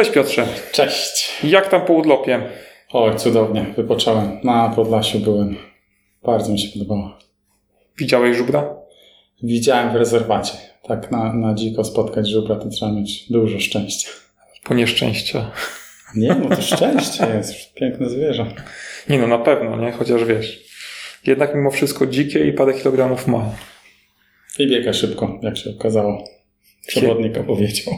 Cześć Piotrze. Cześć. Jak tam po urlopie? Oj, cudownie. Wypocząłem. Na Podlasiu byłem. Bardzo mi się podobało. Widziałeś żubra? Widziałem w rezerwacie. Tak na, na dziko spotkać żubra to trzeba mieć dużo szczęścia. Po nieszczęście. Nie, no to szczęście jest. Piękne zwierzę. Nie no, na pewno, nie? Chociaż wiesz. Jednak mimo wszystko dzikie i parę kilogramów ma. I biega szybko, jak się okazało. Przewodnik opowiedział.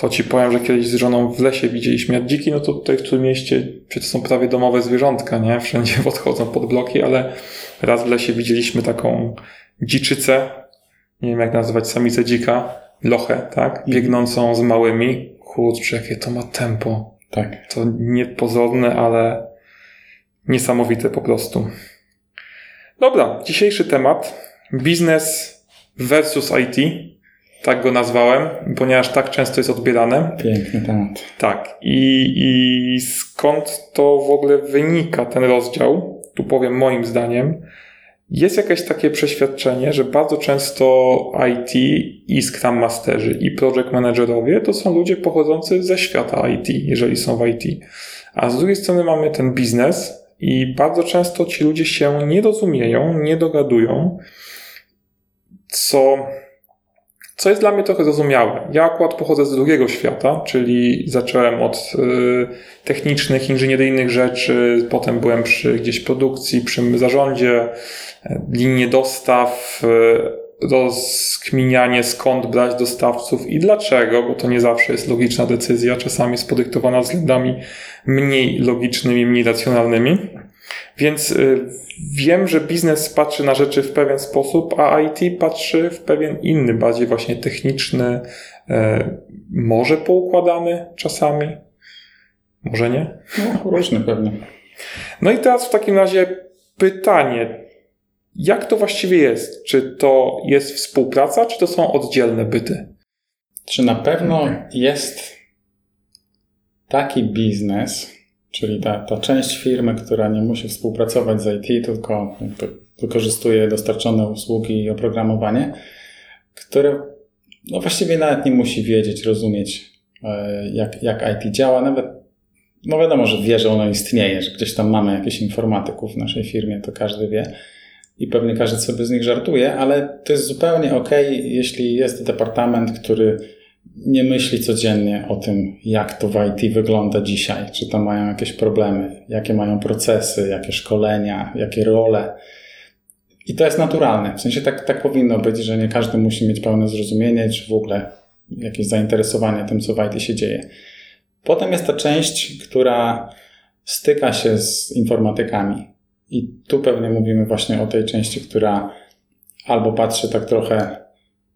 To ci powiem, że kiedyś z żoną w lesie widzieliśmy jak dziki, no to tutaj w tym mieście, to są prawie domowe zwierzątka, nie? Wszędzie podchodzą pod bloki, ale raz w lesie widzieliśmy taką dziczycę, nie wiem jak nazywać samicę dzika, lochę, tak? Biegnącą z małymi. Kurczę, jakie to ma tempo. Tak. To niepozorne, ale niesamowite po prostu. Dobra, dzisiejszy temat. Biznes versus IT. Tak go nazwałem, ponieważ tak często jest odbierane. Piękny temat. Tak. I, I skąd to w ogóle wynika ten rozdział? Tu powiem moim zdaniem. Jest jakieś takie przeświadczenie, że bardzo często IT i Scrum Masterzy i Project Managerowie to są ludzie pochodzący ze świata IT, jeżeli są w IT. A z drugiej strony mamy ten biznes i bardzo często ci ludzie się nie rozumieją, nie dogadują, co co jest dla mnie trochę zrozumiałe. Ja akurat pochodzę z drugiego świata, czyli zacząłem od y, technicznych, inżynieryjnych rzeczy, potem byłem przy gdzieś produkcji, przy zarządzie, linie dostaw, y, rozkminianie skąd brać dostawców i dlaczego, bo to nie zawsze jest logiczna decyzja, czasami jest podyktowana względami mniej logicznymi, mniej racjonalnymi. Więc y, wiem, że biznes patrzy na rzeczy w pewien sposób, a IT patrzy w pewien inny, bardziej właśnie techniczny, e, może poukładany czasami, może nie. No, różny pewnie. No i teraz w takim razie pytanie, jak to właściwie jest? Czy to jest współpraca, czy to są oddzielne byty? Czy na pewno jest taki biznes, czyli ta, ta część firmy, która nie musi współpracować z IT, tylko wykorzystuje dostarczone usługi i oprogramowanie, które no właściwie nawet nie musi wiedzieć, rozumieć, e, jak, jak IT działa. Nawet, no wiadomo, że wie, że ono istnieje, że gdzieś tam mamy jakichś informatyków w naszej firmie, to każdy wie i pewnie każdy sobie z nich żartuje, ale to jest zupełnie ok, jeśli jest departament, który nie myśli codziennie o tym, jak to w IT wygląda dzisiaj, czy tam mają jakieś problemy, jakie mają procesy, jakie szkolenia, jakie role. I to jest naturalne. W sensie tak, tak powinno być, że nie każdy musi mieć pełne zrozumienie, czy w ogóle jakieś zainteresowanie tym, co w IT się dzieje. Potem jest ta część, która styka się z informatykami. I tu pewnie mówimy właśnie o tej części, która albo patrzy tak trochę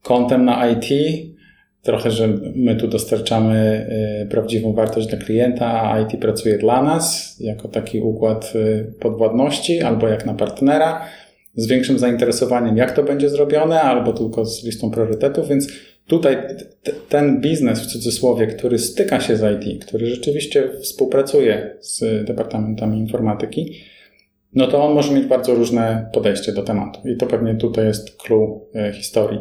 kątem na IT, trochę, że my tu dostarczamy y, prawdziwą wartość dla klienta, a IT pracuje dla nas jako taki układ y, podwładności albo jak na partnera z większym zainteresowaniem, jak to będzie zrobione, albo tylko z listą priorytetów, więc tutaj ten biznes w cudzysłowie, który styka się z IT, który rzeczywiście współpracuje z departamentami informatyki, no to on może mieć bardzo różne podejście do tematu. I to pewnie tutaj jest clue y, historii.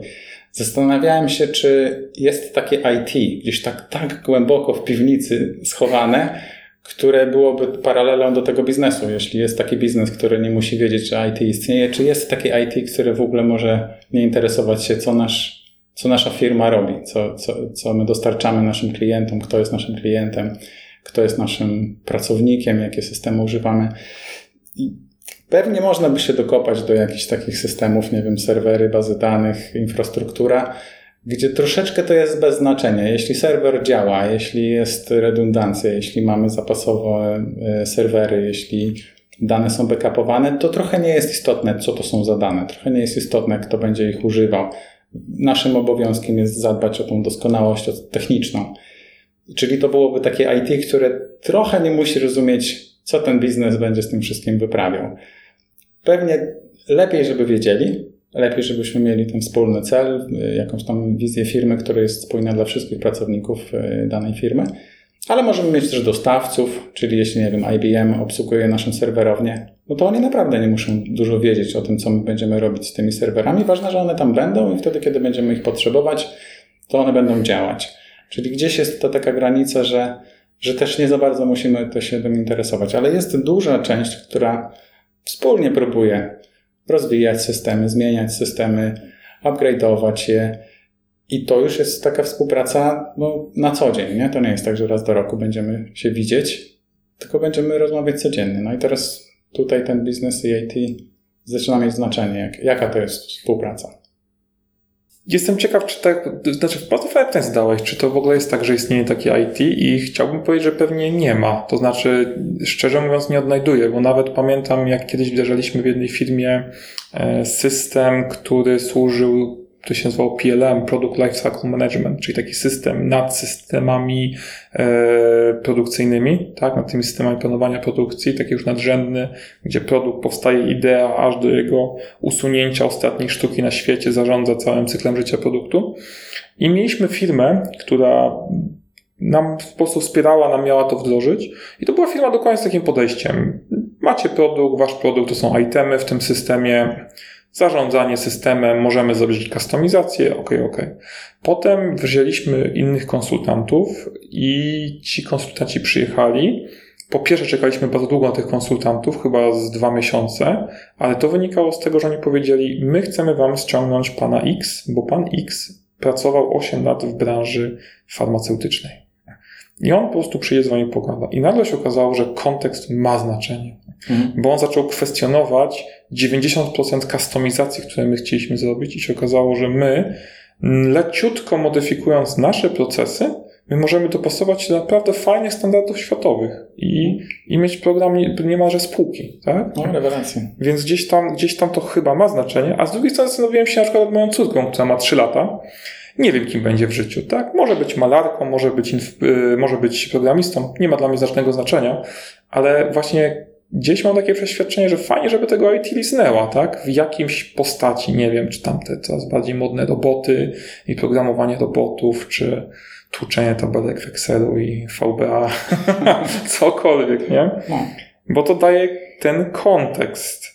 Zastanawiałem się, czy jest takie IT gdzieś tak, tak głęboko w piwnicy schowane, które byłoby paralelą do tego biznesu. Jeśli jest taki biznes, który nie musi wiedzieć, że IT istnieje, czy jest takie IT, które w ogóle może nie interesować się, co, nasz, co nasza firma robi, co, co, co my dostarczamy naszym klientom, kto jest naszym klientem, kto jest naszym pracownikiem, jakie systemy używamy. I Pewnie można by się dokopać do jakichś takich systemów, nie wiem, serwery, bazy danych, infrastruktura, gdzie troszeczkę to jest bez znaczenia. Jeśli serwer działa, jeśli jest redundancja, jeśli mamy zapasowe e, serwery, jeśli dane są backupowane, to trochę nie jest istotne, co to są za dane. Trochę nie jest istotne, kto będzie ich używał. Naszym obowiązkiem jest zadbać o tą doskonałość techniczną. Czyli to byłoby takie IT, które trochę nie musi rozumieć, co ten biznes będzie z tym wszystkim wyprawiał. Pewnie lepiej, żeby wiedzieli, lepiej, żebyśmy mieli ten wspólny cel, y, jakąś tam wizję firmy, która jest spójna dla wszystkich pracowników y, danej firmy. Ale możemy mieć też dostawców, czyli jeśli, nie wiem, IBM obsługuje naszą serwerownię, no to oni naprawdę nie muszą dużo wiedzieć o tym, co my będziemy robić z tymi serwerami. Ważne, że one tam będą i wtedy, kiedy będziemy ich potrzebować, to one będą działać. Czyli gdzieś jest to taka granica, że że też nie za bardzo musimy to się tym interesować. Ale jest duża część, która wspólnie próbuje rozwijać systemy, zmieniać systemy, upgrade'ować je. I to już jest taka współpraca no, na co dzień. Nie? To nie jest tak, że raz do roku będziemy się widzieć, tylko będziemy rozmawiać codziennie. No i teraz tutaj ten biznes i IT zaczyna mieć znaczenie. Jak, jaka to jest współpraca? Jestem ciekaw, czy tak, znaczy fajny test zdałeś, czy to w ogóle jest tak, że istnieje takie IT i chciałbym powiedzieć, że pewnie nie ma. To znaczy, szczerze mówiąc, nie odnajduję, bo nawet pamiętam, jak kiedyś wdrażaliśmy w jednej firmie e, system, który służył to się nazywało PLM, Product Lifecycle Management, czyli taki system nad systemami e, produkcyjnymi, tak, nad tymi systemami planowania produkcji, taki już nadrzędny, gdzie produkt powstaje idea, aż do jego usunięcia ostatniej sztuki na świecie, zarządza całym cyklem życia produktu. I mieliśmy firmę, która nam po prostu wspierała, nam miała to wdrożyć. I to była firma dokładnie z takim podejściem. Macie produkt, wasz produkt to są itemy w tym systemie, zarządzanie systemem, możemy zrobić kustomizację, ok, ok. Potem wzięliśmy innych konsultantów i ci konsultanci przyjechali. Po pierwsze czekaliśmy bardzo długo na tych konsultantów, chyba z dwa miesiące, ale to wynikało z tego, że oni powiedzieli, my chcemy wam ściągnąć pana X, bo pan X pracował 8 lat w branży farmaceutycznej. I on po prostu przyjedzie z wami pogada. I nagle się okazało, że kontekst ma znaczenie. Mhm. Bo on zaczął kwestionować 90% kustomizacji, które my chcieliśmy zrobić i się okazało, że my leciutko modyfikując nasze procesy, my możemy dopasować się do naprawdę fajnych standardów światowych i, i mieć program niemalże spółki, tak? No, rewelacja. Więc gdzieś tam, gdzieś tam to chyba ma znaczenie, a z drugiej strony zastanowiłem się na przykład nad moją córką, która ma 3 lata, nie wiem, kim będzie w życiu, tak? Może być malarką, może być, y, może być programistą, nie ma dla mnie znacznego znaczenia, ale właśnie gdzieś mam takie przeświadczenie, że fajnie, żeby tego IT liznęła, tak? W jakimś postaci, nie wiem, czy tam te coraz bardziej modne roboty i programowanie robotów, czy tłuczenie tabelek w Excelu i VBA, cokolwiek, nie? No. Bo to daje ten kontekst.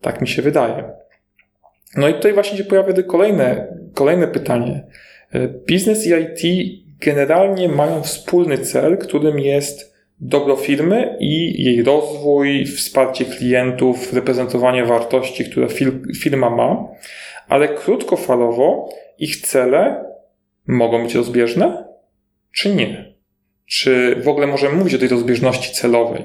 Tak mi się wydaje. No i tutaj właśnie się pojawia kolejne, kolejne pytanie. E, biznes i IT generalnie mają wspólny cel, którym jest dobro firmy i jej rozwój, wsparcie klientów, reprezentowanie wartości, które firma ma, ale krótkofalowo ich cele mogą być rozbieżne, czy nie? Czy w ogóle możemy mówić o tej rozbieżności celowej?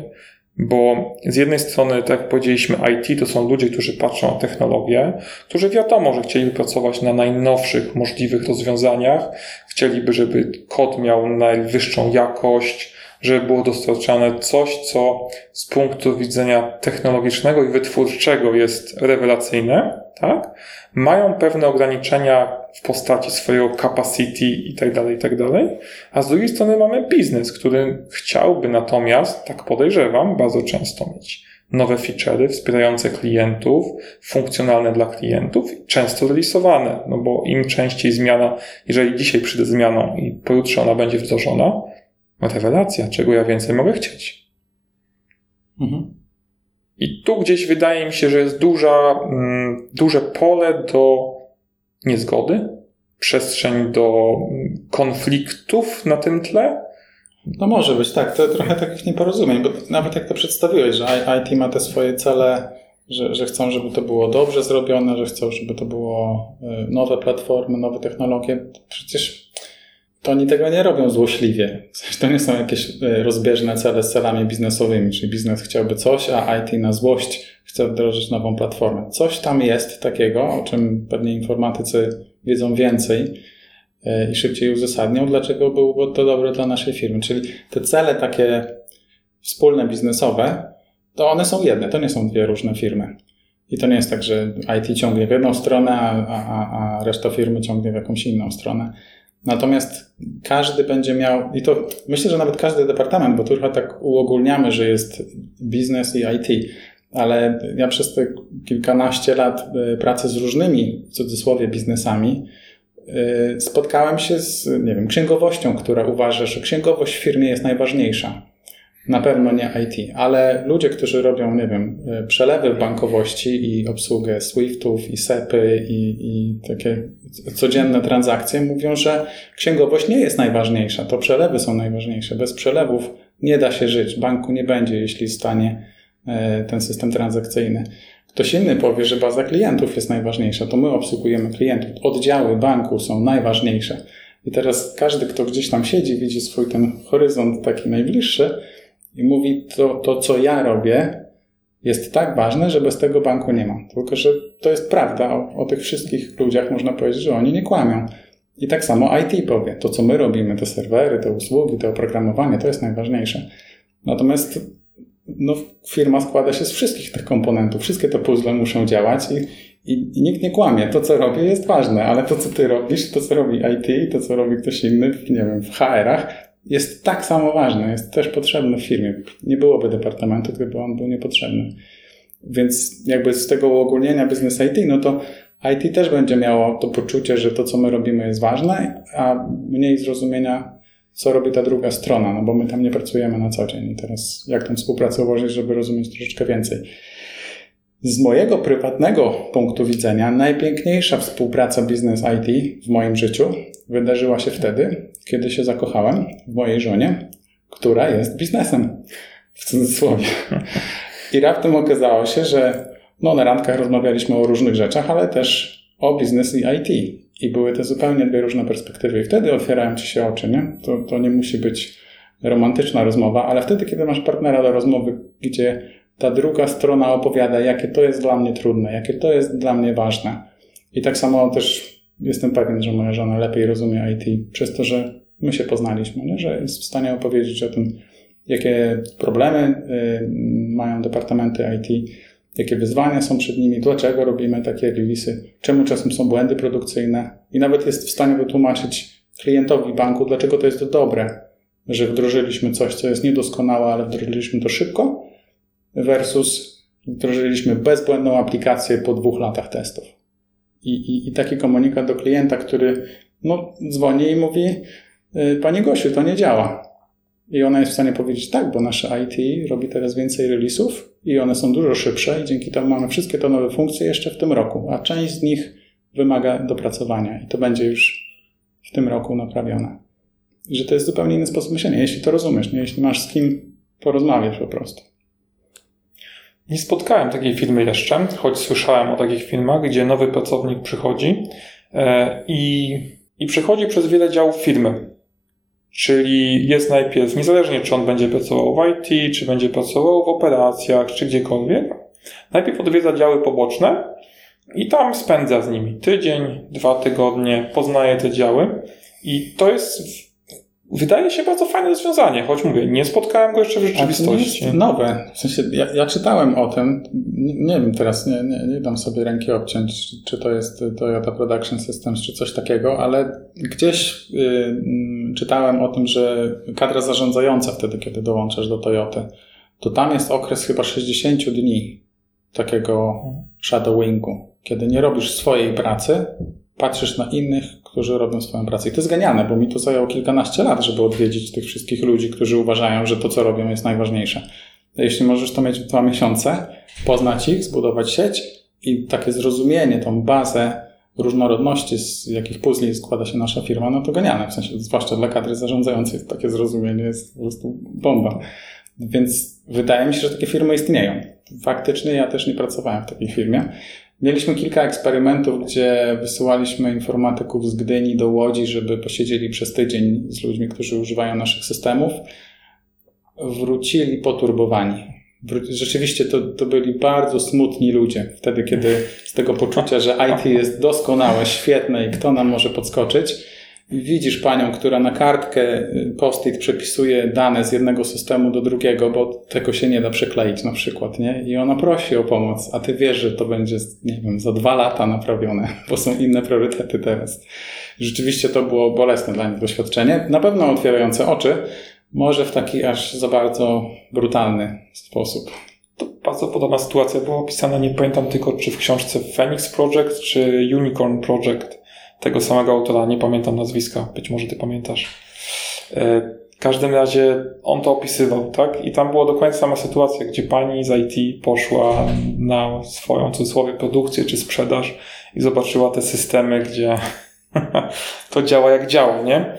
Bo z jednej strony, tak jak powiedzieliśmy, IT to są ludzie, którzy patrzą na technologię, którzy wiadomo, że chcieliby pracować na najnowszych możliwych rozwiązaniach, chcieliby, żeby kod miał najwyższą jakość, żeby było dostarczane coś, co z punktu widzenia technologicznego i wytwórczego jest rewelacyjne, tak? Mają pewne ograniczenia w postaci swojego capacity i tak dalej, i tak dalej. A z drugiej strony mamy biznes, który chciałby natomiast, tak podejrzewam, bardzo często mieć nowe feature'y wspierające klientów, funkcjonalne dla klientów, często releasowane, no bo im częściej zmiana, jeżeli dzisiaj przyjdę zmianą i pojutrze ona będzie wdrożona, rewelacja, czego ja więcej mogę chcieć. Mhm. I tu gdzieś wydaje mi się, że jest duża, mm, duże pole do niezgody, przestrzeń do konfliktów na tym tle. No może być, tak. To trochę takich nieporozumień, bo nawet jak to przedstawiłeś, że IT ma te swoje cele, że, że chcą, żeby to było dobrze zrobione, że chcą, żeby to było y, nowe platformy, nowe technologie. Przecież to oni tego nie robią złośliwie. To nie są jakieś y, rozbieżne cele z celami biznesowymi, czyli biznes chciałby coś, a IT na złość chce wdrożyć nową platformę. Coś tam jest takiego, o czym pewnie informatycy wiedzą więcej e, i szybciej uzasadnią, dlaczego byłoby to dobre dla naszej firmy. Czyli te cele takie wspólne, biznesowe, to one są jedne, to nie są dwie różne firmy. I to nie jest tak, że IT ciągnie w jedną stronę, a, a, a reszta firmy ciągnie w jakąś inną stronę. Natomiast każdy będzie miał, i to myślę, że nawet każdy departament, bo tu tak uogólniamy, że jest biznes i IT, ale ja przez te kilkanaście lat y, pracy z różnymi, w cudzysłowie, biznesami, y, spotkałem się z, nie wiem, księgowością, która uważa, że księgowość w firmie jest najważniejsza. Na pewno nie IT, ale ludzie, którzy robią, nie wiem, y, przelewy w bankowości i obsługę SWIFTów i SEPy i, i takie codzienne transakcje mówią, że księgowość nie jest najważniejsza, to przelewy są najważniejsze. Bez przelewów nie da się żyć, banku nie będzie, jeśli stanie y, ten system transakcyjny. Ktoś inny powie, że baza klientów jest najważniejsza, to my obsługujemy klientów. Oddziały banku są najważniejsze. I teraz każdy, kto gdzieś tam siedzi, widzi swój ten horyzont taki najbliższy i mówi, to, to co ja robię, jest tak ważne, że bez tego banku nie ma. Tylko, że to jest prawda. O, o tych wszystkich ludziach można powiedzieć, że oni nie kłamią. I tak samo IT powie, to co my robimy, te serwery, te usługi, to oprogramowanie, to jest najważniejsze. Natomiast no, firma składa się z wszystkich tych komponentów, wszystkie te puzzle muszą działać i, i, i, nikt nie kłamie. To, co robię, jest ważne, ale to, co ty robisz, to, co robi IT, to, co robi ktoś inny, nie wiem, w HR-ach, jest tak samo ważne, jest też potrzebny w firmie. Nie byłoby departamentu, gdyby on był niepotrzebny. Więc jakby z tego uogólnienia biznes IT, no to IT też będzie miało to poczucie, że to, co my robimy, jest ważne, a mniej zrozumienia, co robi ta druga strona, no bo my tam nie pracujemy na co dzień. I teraz jak tą współpracę ułożyć, żeby rozumieć troszeczkę więcej. Z mojego prywatnego punktu widzenia, najpiękniejsza współpraca biznes IT w moim życiu wydarzyła się wtedy, kiedy się zakochałem w mojej żonie, która jest biznesem, w cudzysłowie. I raptem okazało się, że no, na randkach rozmawialiśmy o różnych rzeczach, ale też o biznes i IT. I były to zupełnie dwie różne perspektywy. I wtedy otwierają ci się oczy, nie? To, to nie musi być romantyczna rozmowa, ale wtedy, kiedy masz partnera do rozmowy, gdzie ta druga strona opowiada, jakie to jest dla mnie trudne, jakie to jest dla mnie ważne. I tak samo też jestem pewien, że moja żona lepiej rozumie IT przez to, że my się poznaliśmy, nie? że jest w stanie opowiedzieć o tym, jakie problemy y, mają departamenty IT, jakie wyzwania są przed nimi, dlaczego robimy takie releasy, czemu czasem są błędy produkcyjne i nawet jest w stanie wytłumaczyć klientowi banku, dlaczego to jest dobre, że wdrożyliśmy coś, co jest niedoskonałe, ale wdrożyliśmy to szybko, versus wdrożyliśmy bezbłędną aplikację po dwóch latach testów. I, i, i taki komunikat do klienta, który no, dzwoni i mówi: y, Panie Gosiu, to nie działa. I ona jest w stanie powiedzieć tak, bo nasze IT robi teraz więcej releasów i one są dużo szybsze i dzięki temu mamy wszystkie te nowe funkcje jeszcze w tym roku, a część z nich wymaga dopracowania i to będzie już w tym roku naprawione. I że to jest zupełnie inny sposób myślenia, jeśli to rozumiesz, nie? jeśli masz z kim porozmawiać po prostu. Nie spotkałem takiej firmy jeszcze, choć słyszałem o takich firmach, gdzie nowy pracownik przychodzi e, i, i przychodzi przez wiele działów firmy. Czyli jest najpierw, niezależnie czy on będzie pracował w IT, czy będzie pracował w operacjach, czy gdziekolwiek, najpierw odwiedza działy poboczne i tam spędza z nimi tydzień, dwa tygodnie, poznaje te działy. I to jest Wydaje się bardzo fajne rozwiązanie, choć mówię, nie spotkałem go jeszcze w rzeczywistości. To jest nowe. W sensie, ja, ja, czytałem o tym, nie, nie wiem teraz, nie, nie, nie, dam sobie ręki obciąć, czy to jest Toyota Production Systems, czy coś takiego, ale gdzieś y, czytałem o tym, że kadra zarządzająca wtedy, kiedy dołączasz do Toyoty, to tam jest okres chyba 60 dni takiego shadowingu, kiedy nie robisz swojej pracy, patrzysz na innych, którzy robią swoją pracę. I to jest genialne, bo mi to zajęło kilkanaście lat, żeby odwiedzić tych wszystkich ludzi, którzy uważają, że to, co robią, jest najważniejsze. Jeśli możesz to mieć w dwa miesiące, poznać ich, zbudować sieć i takie zrozumienie, tą bazę różnorodności, z jakich puzli składa się nasza firma, no to genialne. W sensie, zwłaszcza dla kadry zarządzającej, takie zrozumienie jest po prostu bomba. Więc wydaje mi się, że takie firmy istnieją. Faktycznie ja też nie pracowałem w takiej firmie. Mieliśmy kilka eksperymentów, gdzie wysyłaliśmy informatyków z Gdyni do Łodzi, żeby posiedzieli przez tydzień z ludźmi, którzy używają naszych systemów. Wrócili poturbowani. Rzeczywiście to, to byli bardzo smutni ludzie. Wtedy, kiedy z tego poczucia, że IT jest doskonałe, świetne i kto nam może podskoczyć, widzisz panią, która na kartkę y, post-it przepisuje dane z jednego systemu do drugiego, bo tego się nie da przekleić na przykład, nie? I ona prosi o pomoc, a ty wiesz, że to będzie, nie wiem, za dwa lata naprawione, bo są inne priorytety teraz. Rzeczywiście to było bolesne dla nich doświadczenie, na pewno otwierające oczy, może w taki aż za bardzo brutalny sposób. To bardzo podobna sytuacja była opisana, nie pamiętam tylko czy w książce Phoenix Project, czy Unicorn Project tego samego autora, nie pamiętam nazwiska, być może ty pamiętasz. E, W każdym razie on to opisywał, tak? I tam była dokładnie sama sytuacja, gdzie pani z IT poszła na swoją, cudzysłowie, produkcję czy sprzedaż i zobaczyła te systemy, gdzie to działa jak działa, nie?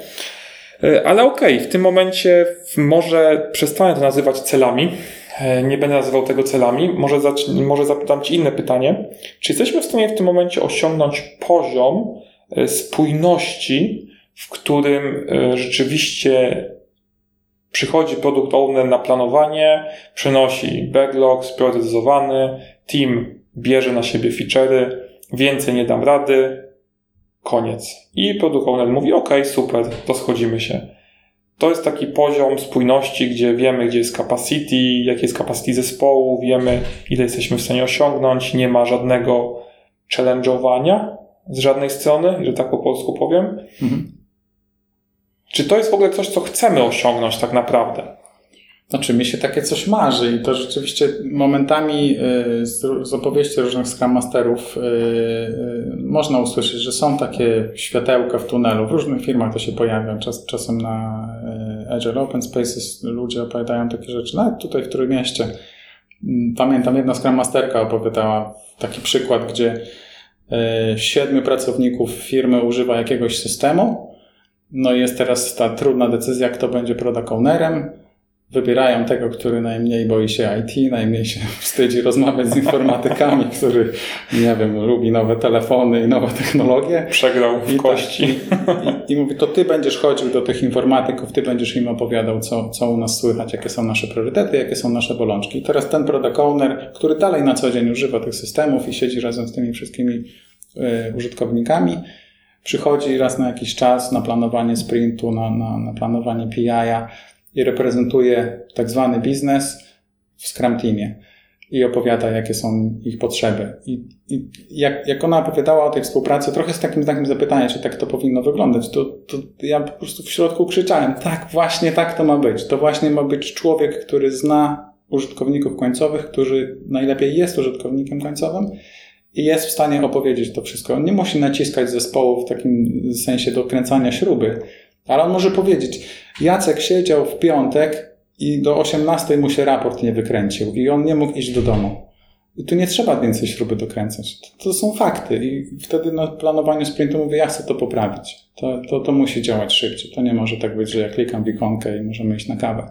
E, ale okej, okay, w tym momencie może przestanę to nazywać celami. E, nie będę nazywał tego celami. Może, zacznij, może zapytam Ci inne pytanie. Czy jesteśmy w stanie w tym momencie osiągnąć poziom spójności, w którym rzeczywiście przychodzi produkt owner na planowanie, przenosi backlog spriorytetyzowany, team bierze na siebie feature'y, więcej nie dam rady, koniec. I produkt owner mówi, ok, super, to schodzimy się. To jest taki poziom spójności, gdzie wiemy, gdzie jest capacity, jakie jest capacity zespołu, wiemy, ile jesteśmy w stanie osiągnąć, nie ma żadnego challenge'owania z żadnej strony, że tak po polsku powiem. Mhm. Czy to jest w ogóle coś, co chcemy osiągnąć tak naprawdę? Znaczy, mi się takie coś marzy i to rzeczywiście momentami y, z, opowieści różnych Scrum Masterów y, y, można usłyszeć, że są takie światełka w tunelu. W różnych firmach to się pojawia. Czas, czasem na Agile Open Spaces ludzie opowiadają takie rzeczy. Nawet tutaj w Trójmieście. Mm, pamiętam, jedna Scrum Masterka opowiadała taki przykład, gdzie siedmiu pracowników firmy używa jakiegoś systemu. No i jest teraz ta trudna decyzja, kto będzie product ownerem wybierają tego, który najmniej boi się IT, najmniej się wstydzi rozmawiać z informatykami, który, nie wiem, lubi nowe telefony i nowe technologie. Przegrał w I kości. Tak, i, i, I mówi, to ty będziesz chodził do tych informatyków, ty będziesz im opowiadał, co, co u nas słychać, jakie są nasze priorytety, jakie są nasze bolączki. I teraz ten product owner, który dalej na co dzień używa tych systemów i siedzi razem z tymi wszystkimi y, użytkownikami, przychodzi raz na jakiś czas na planowanie sprintu, na, na, na planowanie PI-a, i reprezentuje tak zwany biznes w Scrum Teamie i opowiada, jakie są ich potrzeby. I, i jak, jak ona opowiadała o tej współpracy, trochę z takim znakiem zapytania, czy tak to powinno wyglądać, to, to ja po prostu w środku krzyczałem, tak, właśnie tak to ma być. To właśnie ma być człowiek, który zna użytkowników końcowych, który najlepiej jest użytkownikiem końcowym i jest w stanie opowiedzieć to wszystko. On nie musi naciskać zespołu w takim sensie dokręcania śruby, ale on może powiedzieć, Jacek siedział w piątek i do 18 mu się raport nie wykręcił i on nie mógł iść do domu. I tu nie trzeba więcej śruby dokręcać. To, to są fakty. I wtedy na planowaniu sprintu mówię, ja chcę to poprawić. To, to, to musi działać szybciej. To nie może tak być, że ja klikam w ikonkę i możemy iść na kawę.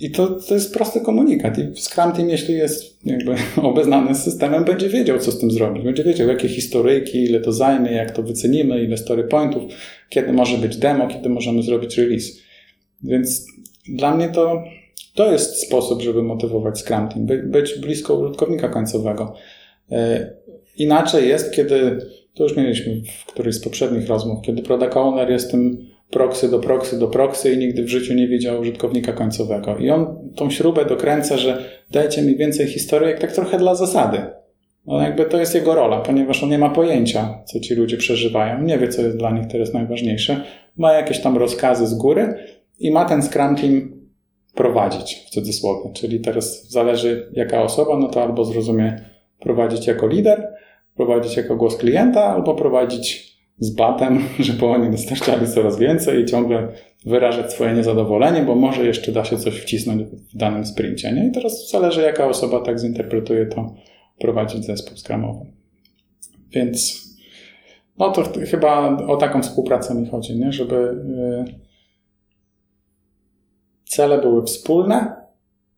I to, to jest prosty komunikat. I Scrum Team, jeśli jest jakby obeznany z systemem, będzie wiedział, co z tym zrobić. Będzie wiedział, jakie historyjki, ile to zajmie, jak to wycenimy, ile story pointów, kiedy może być demo, kiedy możemy zrobić release. Więc dla mnie to, to jest sposób, żeby motywować Scrum Team, by, być blisko użytkownika końcowego. E, inaczej jest, kiedy, to już mieliśmy w którejś z poprzednich rozmów, kiedy product owner jest tym proxy do proxy do proxy i nigdy w życiu nie widział użytkownika końcowego. I on tą śrubę dokręca, że dajcie mi więcej historii, jak tak trochę dla zasady. No jakby to jest jego rola, ponieważ on nie ma pojęcia, co ci ludzie przeżywają. Nie wie, co jest dla nich teraz najważniejsze. Ma jakieś tam rozkazy z góry i ma ten Scrum Team prowadzić, w cudzysłowie. Czyli teraz zależy jaka osoba, no to albo zrozumie prowadzić jako lider, prowadzić jako głos klienta, albo prowadzić z batem, żeby oni dostarczali coraz więcej i ciągle wyrażać swoje niezadowolenie, bo może jeszcze da się coś wcisnąć w danym sprincie. Nie? I teraz zależy, jaka osoba tak zinterpretuje to, prowadzić zespół skramowy. Więc no to chyba o taką współpracę mi chodzi, nie? żeby y, cele były wspólne,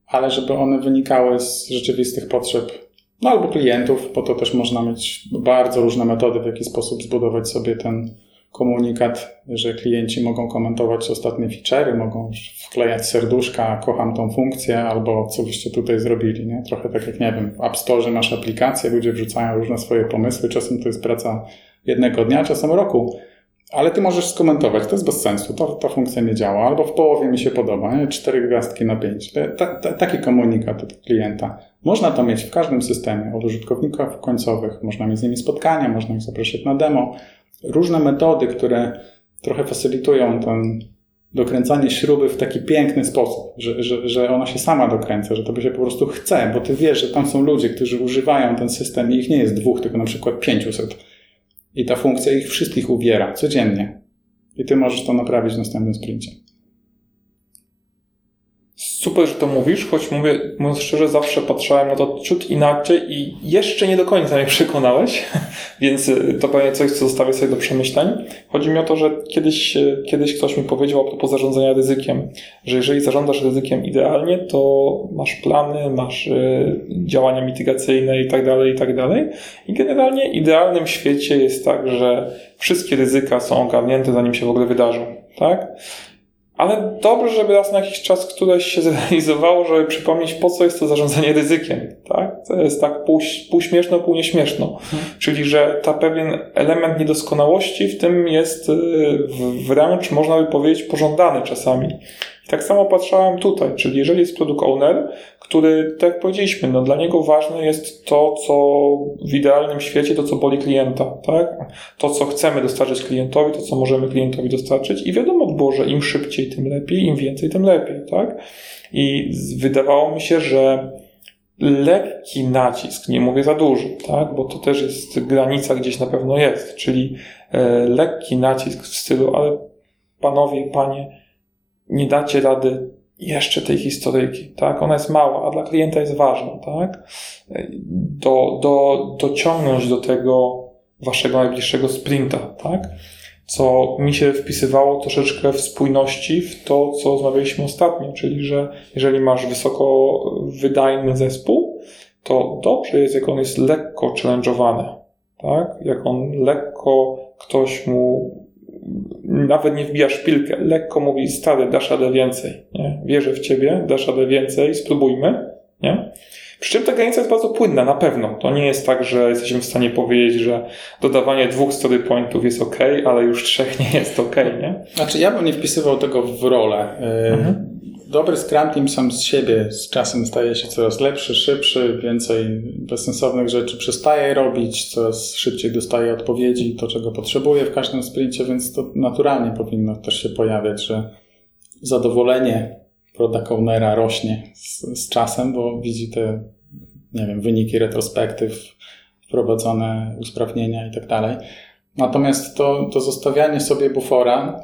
ale żeby one wynikały z rzeczywistych potrzeb no albo klientów, po to też można mieć bardzo różne metody, w jaki sposób zbudować sobie ten komunikat, że klienci mogą komentować ostatnie feature'y, mogą wklejać serduszka, kocham tą funkcję, albo co byście tutaj zrobili, nie? Trochę tak jak, nie wiem, w App Store masz aplikację, ludzie wrzucają różne swoje pomysły, czasem to jest praca jednego dnia, czasem roku, ale ty możesz skomentować, to jest bez sensu, to, ta funkcja nie działa, albo w połowie mi się podoba, nie? cztery gwiazdki na pięć. Ta, ta, taki komunikat od klienta. Można to mieć w każdym systemie, od użytkowników końcowych, można mieć z nimi spotkania, można ich zapraszać na demo. Różne metody, które trochę facylitują ten dokręcanie śruby w taki piękny sposób, że, że, że ona się sama dokręca, że to by się po prostu chce, bo ty wiesz, że tam są ludzie, którzy używają ten system i ich nie jest dwóch, tylko na przykład pięciuset i ta funkcja ich wszystkich uwiera codziennie. I ty możesz to naprawić w następnym sprincie. Super, że to mówisz, choć mówię, mówiąc szczerze, zawsze patrzałem na to ciut inaczej i jeszcze nie do końca mnie przekonałeś, więc y, to pewnie coś, co zostawię sobie do przemyśleń. Chodzi mi o to, że kiedyś, y, kiedyś ktoś mi powiedział a propos zarządzania ryzykiem, że jeżeli zarządzasz ryzykiem idealnie, to masz plany, masz y, działania mitygacyjne i tak dalej, i tak dalej. I generalnie idealnym świecie jest tak, że wszystkie ryzyka są ogarnięte, zanim się w ogóle wydarzą, tak? Ale dobrze, żeby raz na jakiś czas któreś się zrealizowało, żeby przypomnieć, po co jest to zarządzanie ryzykiem. Tak? To jest tak pół, pół śmieszno, pół nieśmieszno. Hmm. Czyli, że ta pewien element niedoskonałości w tym jest y, wręcz, można by powiedzieć, pożądany czasami. I tak samo patrzałem tutaj, czyli jeżeli jest product owner, który, tak jak powiedzieliśmy, no dla niego ważne jest to, co w idealnym świecie, to co boli klienta, tak? To, co chcemy dostarczyć klientowi, to, co możemy klientowi dostarczyć i wiadomo było, że im szybciej, tym lepiej, im więcej, tym lepiej, tak? I wydawało mi się, że lekki nacisk, nie mówię za duży, tak? Bo to też jest granica gdzieś na pewno jest, czyli e, lekki nacisk w stylu, ale panowie, panie, nie dacie rady jeszcze tej historyjki, tak? Ona jest mała, a dla klienta jest ważna, tak? Do, do, dociągnąć do tego waszego najbliższego sprinta, tak? Co mi się wpisywało troszeczkę w spójności w to, co rozmawialiśmy ostatnio, czyli że jeżeli masz wysoko wydajny zespół, to dobrze jest, jak on jest lekko challenge'owany, tak? Jak on lekko ktoś mu nawet nie wbija szpilkę, lekko mówi, stary, dasz radę więcej, nie? wierzę w ciebie, dasz radę więcej, spróbujmy, nie? Przy czym ta granica jest bardzo płynna, na pewno. To nie jest tak, że jesteśmy w stanie powiedzieć, że dodawanie dwóch story pointów jest ok, ale już trzech nie jest ok, nie? Znaczy, ja bym nie wpisywał tego w rolę. Y, mhm dobry Scrum Team sam z siebie z czasem staje się coraz lepszy, szybszy, więcej bezsensownych rzeczy przestaje robić, coraz szybciej dostaje odpowiedzi, to czego potrzebuje w każdym sprincie, więc to naturalnie powinno też się pojawiać, że zadowolenie product ownera rośnie z, z czasem, bo widzi te, nie wiem, wyniki retrospektyw, wprowadzone usprawnienia i tak dalej. Natomiast to, to zostawianie sobie bufora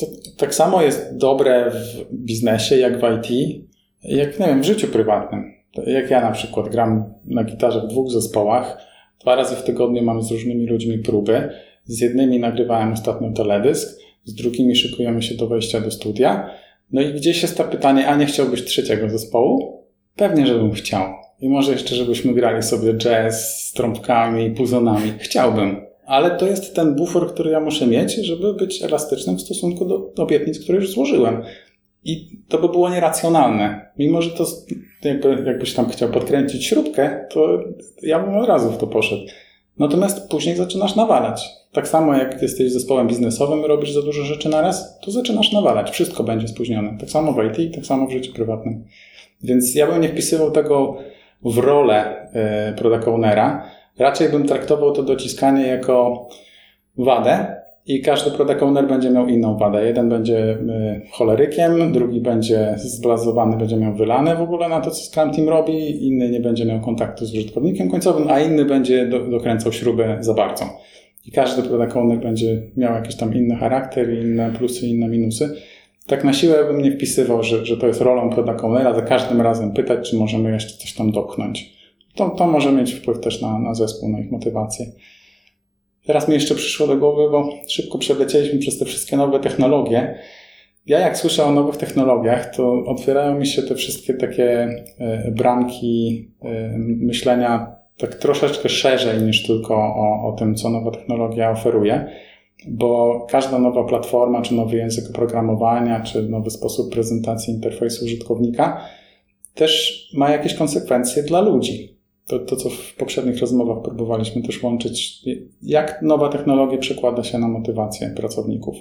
to tak samo jest dobre w biznesie, jak w IT, jak nie wiem, w życiu prywatnym. Jak ja na przykład gram na gitarze w dwóch zespołach, dwa razy w tygodniu mam z różnymi ludźmi próby. Z jednymi nagrywałem ostatnio teledysk, z drugimi szykujemy się do wejścia do studia. No i gdzieś jest to pytanie, a nie chciałbyś trzeciego zespołu? Pewnie, żebym chciał. I może jeszcze, żebyśmy grali sobie jazz z trąbkami, puzonami. Chciałbym ale to jest ten bufor, który ja muszę mieć, żeby być elastycznym w stosunku do, obietnic, które już złożyłem. I to by było nieracjonalne. Mimo, że to jakby, jakbyś tam chciał podkręcić śrubkę, to ja bym od razu w to poszedł. Natomiast później zaczynasz nawalać. Tak samo jak jesteś zespołem biznesowym i robisz za dużo rzeczy na raz, to zaczynasz nawalać. Wszystko będzie spóźnione. Tak samo w IT, tak samo w życiu prywatnym. Więc ja bym nie wpisywał tego w rolę y, product ownera, Raczej bym traktował to dociskanie jako wadę i każdy product owner będzie miał inną wadę. Jeden będzie y, cholerykiem, drugi będzie zblazowany, będzie miał wylane w ogóle na to, co Scrum Team robi, inny nie będzie miał kontaktu z użytkownikiem końcowym, a inny będzie do, dokręcał śrubę za bardzo. I każdy product owner będzie miał jakiś tam inny charakter, inne plusy, inne minusy. Tak na siłę bym nie wpisywał, że, że to jest rolą product ownera, za każdym razem pytać, czy możemy jeszcze coś tam dopchnąć to, to może mieć wpływ też na, na zespół, na ich motywację. Teraz mi jeszcze przyszło do głowy, bo szybko przelecieliśmy przez te wszystkie nowe technologie. Ja jak słyszę o nowych technologiach, to otwierają mi się te wszystkie takie e, bramki e, myślenia tak troszeczkę szerzej niż tylko o, o tym, co nowa technologia oferuje, bo każda nowa platforma, czy nowy język oprogramowania, czy nowy sposób prezentacji interfejsu użytkownika też ma jakieś konsekwencje dla ludzi to, to, co w poprzednich rozmowach próbowaliśmy też łączyć, jak nowa technologia przekłada się na motywację pracowników,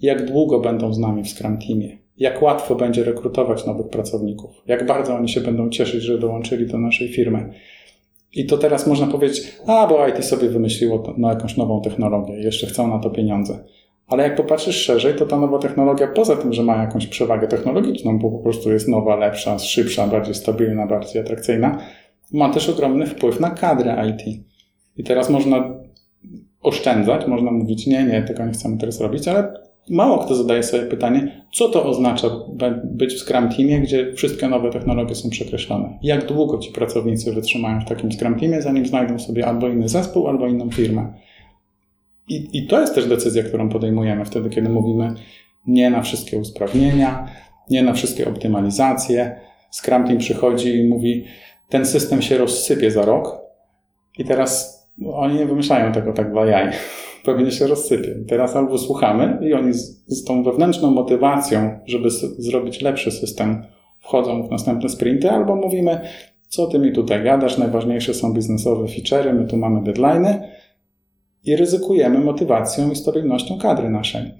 jak długo będą z nami w Scrum Teamie, jak łatwo będzie rekrutować nowych pracowników, jak bardzo oni się będą cieszyć, że dołączyli do naszej firmy. I to teraz można powiedzieć, a bo IT sobie wymyśliło to, na jakąś nową technologię jeszcze chcą na to pieniądze. Ale jak popatrzysz szerzej, to ta nowa technologia, poza tym, że ma jakąś przewagę technologiczną, bo po prostu jest nowa, lepsza, szybsza, bardziej stabilna, bardziej atrakcyjna, ma też ogromny wpływ na kadrę IT. I teraz można oszczędzać, można mówić, nie, nie, tego nie chcemy teraz robić, ale mało kto zadaje sobie pytanie, co to oznacza być w Scrum Teamie, gdzie wszystkie nowe technologie są przekreślone. Jak długo ci pracownicy wytrzymają w takim Scrum Teamie, zanim znajdą sobie albo inny zespół, albo inną firmę. I, I to jest też decyzja, którą podejmujemy wtedy, kiedy mówimy nie na wszystkie usprawnienia, nie na wszystkie optymalizacje. Scrum Team przychodzi i mówi, ten system się rozsypie za rok i teraz oni nie wymyślają tego tak dla jaj. Pewnie się rozsypie. Teraz albo słuchamy i oni z, z tą wewnętrzną motywacją, żeby zrobić lepszy system, wchodzą w następne sprinty, albo mówimy, co ty mi tutaj gadasz, najważniejsze są biznesowe feature'y, my tu mamy deadline'y i ryzykujemy motywacją i stabilnością kadry naszej.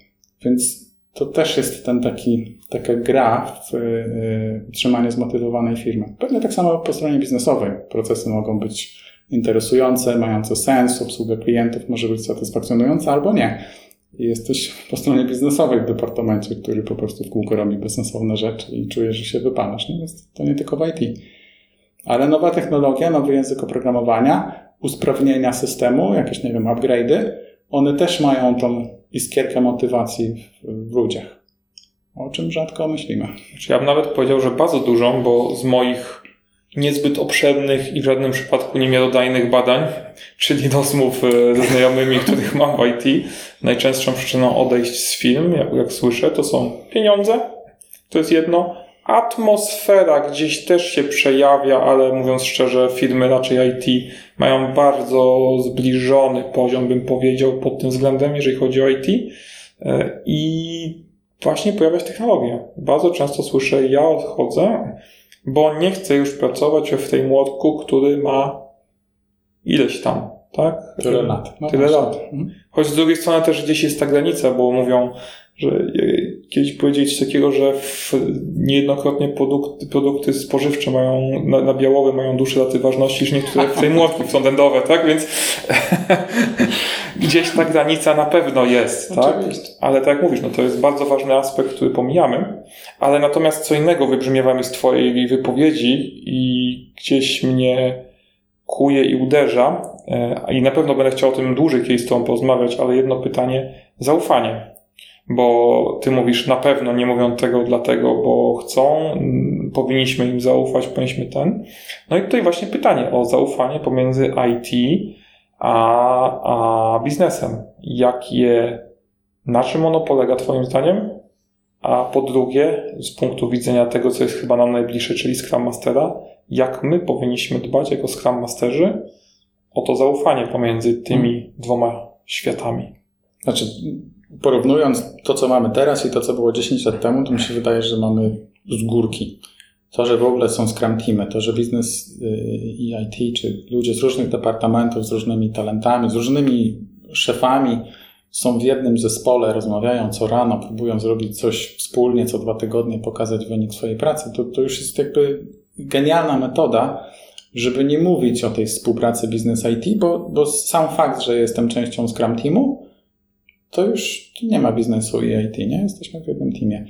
Więc to też jest ten taki, taka gra w y, utrzymanie zmotywowanej firmy. Pewnie tak samo po stronie biznesowej. Procesy mogą być interesujące, mające sens, obsługa klientów może być satysfakcjonująca albo nie. Jesteś po stronie biznesowej w departamencie, który po prostu w kółko robi bezsensowne rzeczy i czujesz, że się wypalasz. No jest to nie tylko w IT. Ale nowa technologia, nowy język oprogramowania, usprawnienia systemu, jakieś, nie wiem, upgrade'y, one też mają tą iskierkę motywacji w, w ludziach. O czym rzadko myślimy. Ja bym nawet powiedział, że bardzo dużą, bo z moich niezbyt obszernych i w żadnym przypadku niemiarodajnych badań, czyli rozmów e, ze znajomymi, których mam w IT, najczęstszą przyczyną odejść z film, jak, jak słyszę, to są pieniądze, to jest jedno, atmosfera gdzieś też się przejawia, ale mówiąc szczerze, firmy raczej IT mają bardzo zbliżony poziom, bym powiedział, pod tym względem, jeżeli chodzi o IT. E, I właśnie pojawia się technologia. Bardzo często słyszę, ja odchodzę, bo nie chcę już pracować w tej młotku, który ma ileś tam, tak? Tyle lat. No Tyle lat. Mhm. Choć z drugiej strony też gdzieś jest ta granica, bo mówią, że kiedyś powiedzieli coś takiego, że niejednokrotnie produkty, produkty spożywcze mają, na, na białowe mają dłuższe daty ważności niż niektóre w tej młotki frontendowe, tak? Więc gdzieś ta granica na pewno jest, tak? Ale tak jak mówisz, no to jest bardzo ważny aspekt, który pomijamy, ale natomiast co innego wybrzmiewa mi z twojej wypowiedzi i gdzieś mnie kuje i uderza e, i na pewno będę chciał o tym dłużej kiedyś z Tobą porozmawiać, ale jedno pytanie, zaufanie bo ty mówisz na pewno nie mówią tego dlatego, bo chcą, mm, powinniśmy im zaufać, powinniśmy ten. No i tutaj właśnie pytanie o zaufanie pomiędzy IT a, a biznesem. Jakie, na czym ono polega Twoim zdaniem? A po drugie, z punktu widzenia tego, co jest chyba nam najbliższe, czyli Scrum Mastera, jak my powinniśmy dbać jako Scrum Masterzy o to zaufanie pomiędzy tymi hmm. dwoma światami? Znaczy, porównując to, co mamy teraz i to, co było 10 lat temu, to mi się wydaje, że mamy z górki. To, że w ogóle są Scrum Teamy, to, że biznes y, i IT, czy ludzie z różnych departamentów, z różnymi talentami, z różnymi szefami są w jednym zespole, rozmawiają co rano, próbują zrobić coś wspólnie, co dwa tygodnie pokazać wynik swojej pracy, to, to już jest jakby genialna metoda, żeby nie mówić o tej współpracy biznes IT, bo, bo sam fakt, że jestem częścią Scrum Teamu, to już nie ma biznesu i IT, nie? Jesteśmy w jednym teamie.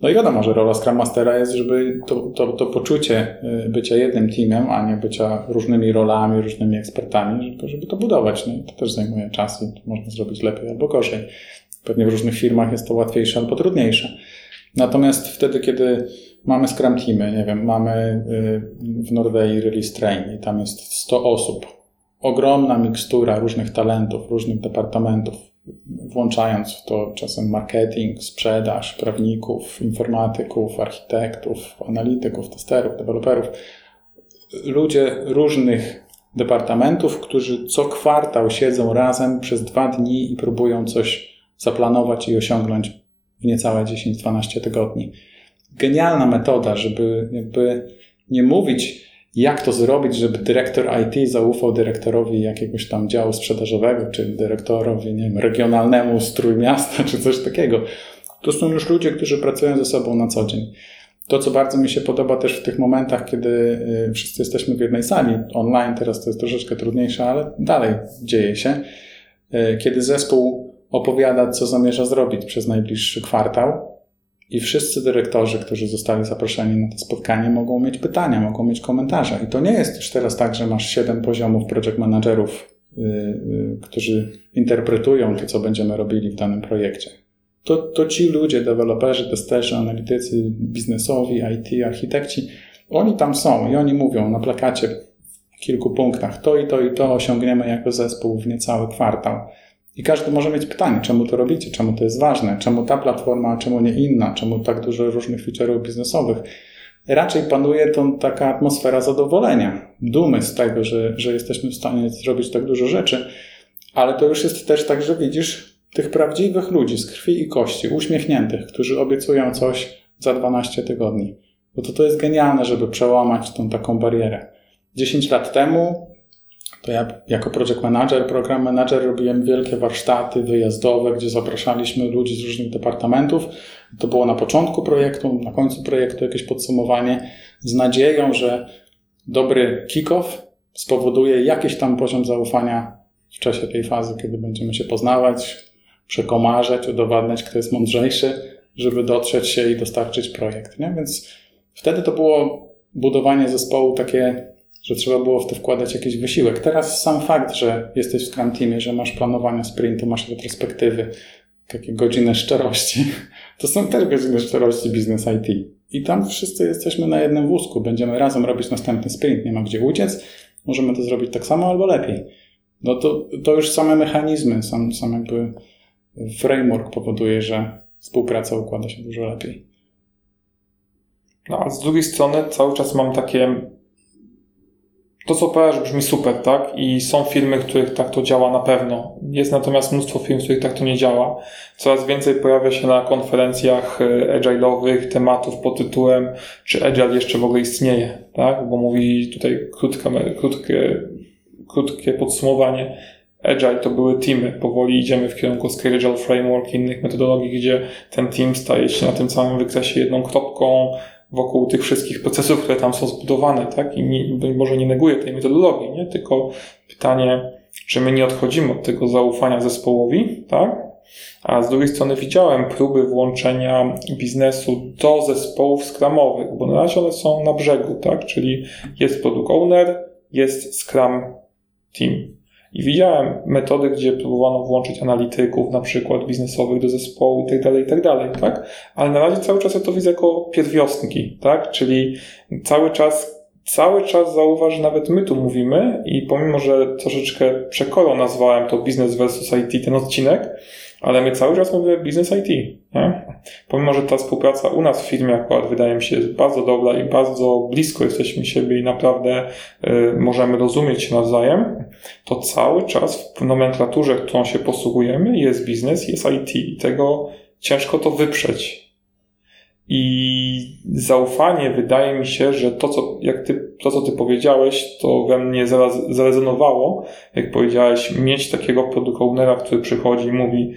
No i wiadomo, że rola Scrum Mastera jest, żeby to, to, to poczucie y, bycia jednym teamem, a nie bycia różnymi rolami, różnymi ekspertami, żeby, to budować. No i to też zajmuje czas i można zrobić lepiej albo gorzej. Pewnie w różnych firmach jest to łatwiejsze albo trudniejsze. Natomiast wtedy, kiedy mamy Scrum Teamy, nie wiem, mamy y, w Norwegii Release Train i tam jest 100 osób, ogromna mikstura różnych talentów, różnych departamentów, włączając w to czasem marketing, sprzedaż, prawników, informatyków, architektów, analityków, testerów, deweloperów, ludzie różnych departamentów, którzy co kwartał siedzą razem przez dwa dni i próbują coś zaplanować i osiągnąć w niecałe 10-12 tygodni. Genialna metoda, żeby jakby nie mówić, jak to zrobić, żeby dyrektor IT zaufał dyrektorowi jakiegoś tam działu sprzedażowego, czy dyrektorowi, nie wiem, regionalnemu strój miasta, czy coś takiego. To są już ludzie, którzy pracują ze sobą na co dzień. To, co bardzo mi się podoba też w tych momentach, kiedy y, wszyscy jesteśmy w jednej sali, online teraz to jest troszeczkę trudniejsze, ale dalej dzieje się, y, kiedy zespół opowiada, co zamierza zrobić przez najbliższy kwartał, i wszyscy dyrektorzy, którzy zostali zaproszeni na to spotkanie, mogą mieć pytania, mogą mieć komentarze. I to nie jest już teraz tak, że masz siedem poziomów project managerów, yy, yy, którzy interpretują to, co będziemy robili w danym projekcie. to, to ci ludzie, deweloperzy, testerzy, analitycy, biznesowi, IT, architekci, oni tam są i oni mówią na plakacie w kilku punktach to i to i to osiągniemy jako zespół w niecały kwartał. I każdy może mieć pytanie, czemu to robicie, czemu to jest ważne, czemu ta platforma, a czemu nie inna, czemu tak dużo różnych feature'ów biznesowych. Raczej panuje to taka atmosfera zadowolenia, dumy z tego, że, że jesteśmy w stanie zrobić tak dużo rzeczy, ale to już jest też tak, że widzisz tych prawdziwych ludzi z krwi i kości, uśmiechniętych, którzy obiecują coś za 12 tygodni. Bo to, to jest genialne, żeby przełamać tą taką barierę. 10 lat temu to ja jako project manager, program manager robiłem wielkie warsztaty wyjazdowe, gdzie zapraszaliśmy ludzi z różnych departamentów. To było na początku projektu, na końcu projektu jakieś podsumowanie z nadzieją, że dobry kick-off spowoduje jakiś tam poziom zaufania w czasie tej fazy, kiedy będziemy się poznawać, przekomarzać, udowadniać, kto jest mądrzejszy, żeby dotrzeć się i dostarczyć projekt. Nie? Więc wtedy to było budowanie zespołu takie że trzeba było w to wkładać jakiś wysiłek. Teraz sam fakt, że jesteś w Scrum Teamie, że masz planowanie sprintu, masz retrospektywy, takie godziny szczerości, to są też godziny szczerości biznes IT. I tam wszyscy jesteśmy na jednym wózku. Będziemy razem robić następny sprint, nie ma gdzie uciec. Możemy to zrobić tak samo albo lepiej. No to, to już same mechanizmy, sam, sam jakby framework powoduje, że współpraca układa się dużo lepiej. No a z drugiej strony cały czas mam takie to, co opowiadasz, brzmi super, tak? I są firmy, w których tak to działa na pewno. Jest natomiast mnóstwo firm, w których tak to nie działa. Coraz więcej pojawia się na konferencjach e, agile'owych tematów pod tytułem, czy agile jeszcze w ogóle istnieje, tak? Bo mówi tutaj krótkie, krótkie, krótkie podsumowanie. Agile to były teamy. Powoli idziemy w kierunku Scale Framework i innych metodologii, gdzie ten team staje się na tym całym wykresie jedną kropką, wokół tych wszystkich procesów, które tam są zbudowane, tak? I nie, może nie neguję tej metodologii, nie? Tylko pytanie, czy my nie odchodzimy od tego zaufania zespołowi, tak? A z drugiej strony widziałem próby włączenia biznesu do zespołów skramowych, bo na razie one są na brzegu, tak? Czyli jest product owner, jest scrum team. I widziałem metody, gdzie próbowano włączyć analityków, na przykład biznesowych do zespołu i tak dalej, i tak tak? Ale na razie cały czas ja to widzę jako pierwiostki, tak? Czyli cały czas, cały czas zauważ, że nawet my tu mówimy i pomimo, że troszeczkę przekorą nazwałem to Business versus IT ten odcinek, ale my cały czas mówimy Business IT, nie? Pomimo, że ta współpraca u nas w firmie akurat wydaje mi się bardzo dobra i bardzo blisko jesteśmy siebie i naprawdę y, możemy rozumieć się nawzajem, to cały czas w nomenklaturze, którą się posługujemy, jest biznes, jest IT i tego ciężko to wyprzeć. I zaufanie wydaje mi się, że to, co, jak ty, to, co ty powiedziałeś, to we mnie zarezonowało, jak powiedziałeś, mieć takiego product ownera, który przychodzi i mówi,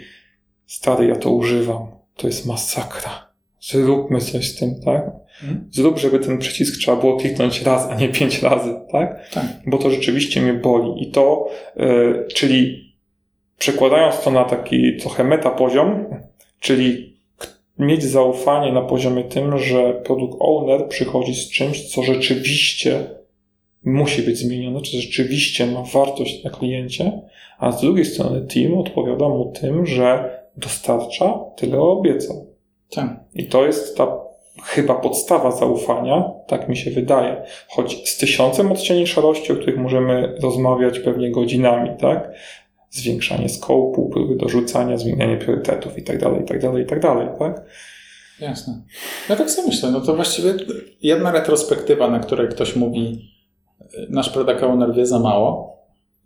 stary, ja to używam, to jest masakra. Zróbmy coś z tym, tak? Hmm? Zrób, żeby ten przycisk trzeba było kliknąć raz, a nie pięć razy, tak? Tak. Bo to rzeczywiście mnie boli. I to, yy, czyli przekładając to na taki trochę meta poziom, czyli mieć zaufanie na poziomie tym, że product owner przychodzi z czymś, co rzeczywiście musi być zmienione, czy rzeczywiście ma wartość na kliencie, a z drugiej strony team odpowiada mu tym, że dostarcza tyle obiecał. Tak. I to jest ta chyba podstawa zaufania, tak mi się wydaje. Choć z tysiącem odcieni szarości, o których możemy rozmawiać pewnie godzinami, tak? Zwiększanie skołpu, próby dorzucania, zmienianie priorytetów i tak dalej, i tak dalej, i dalej? Jasne. Ja tak sobie myślę, no to właściwie jedna retrospektywa, na której ktoś mówi, nasz product owner wie za mało,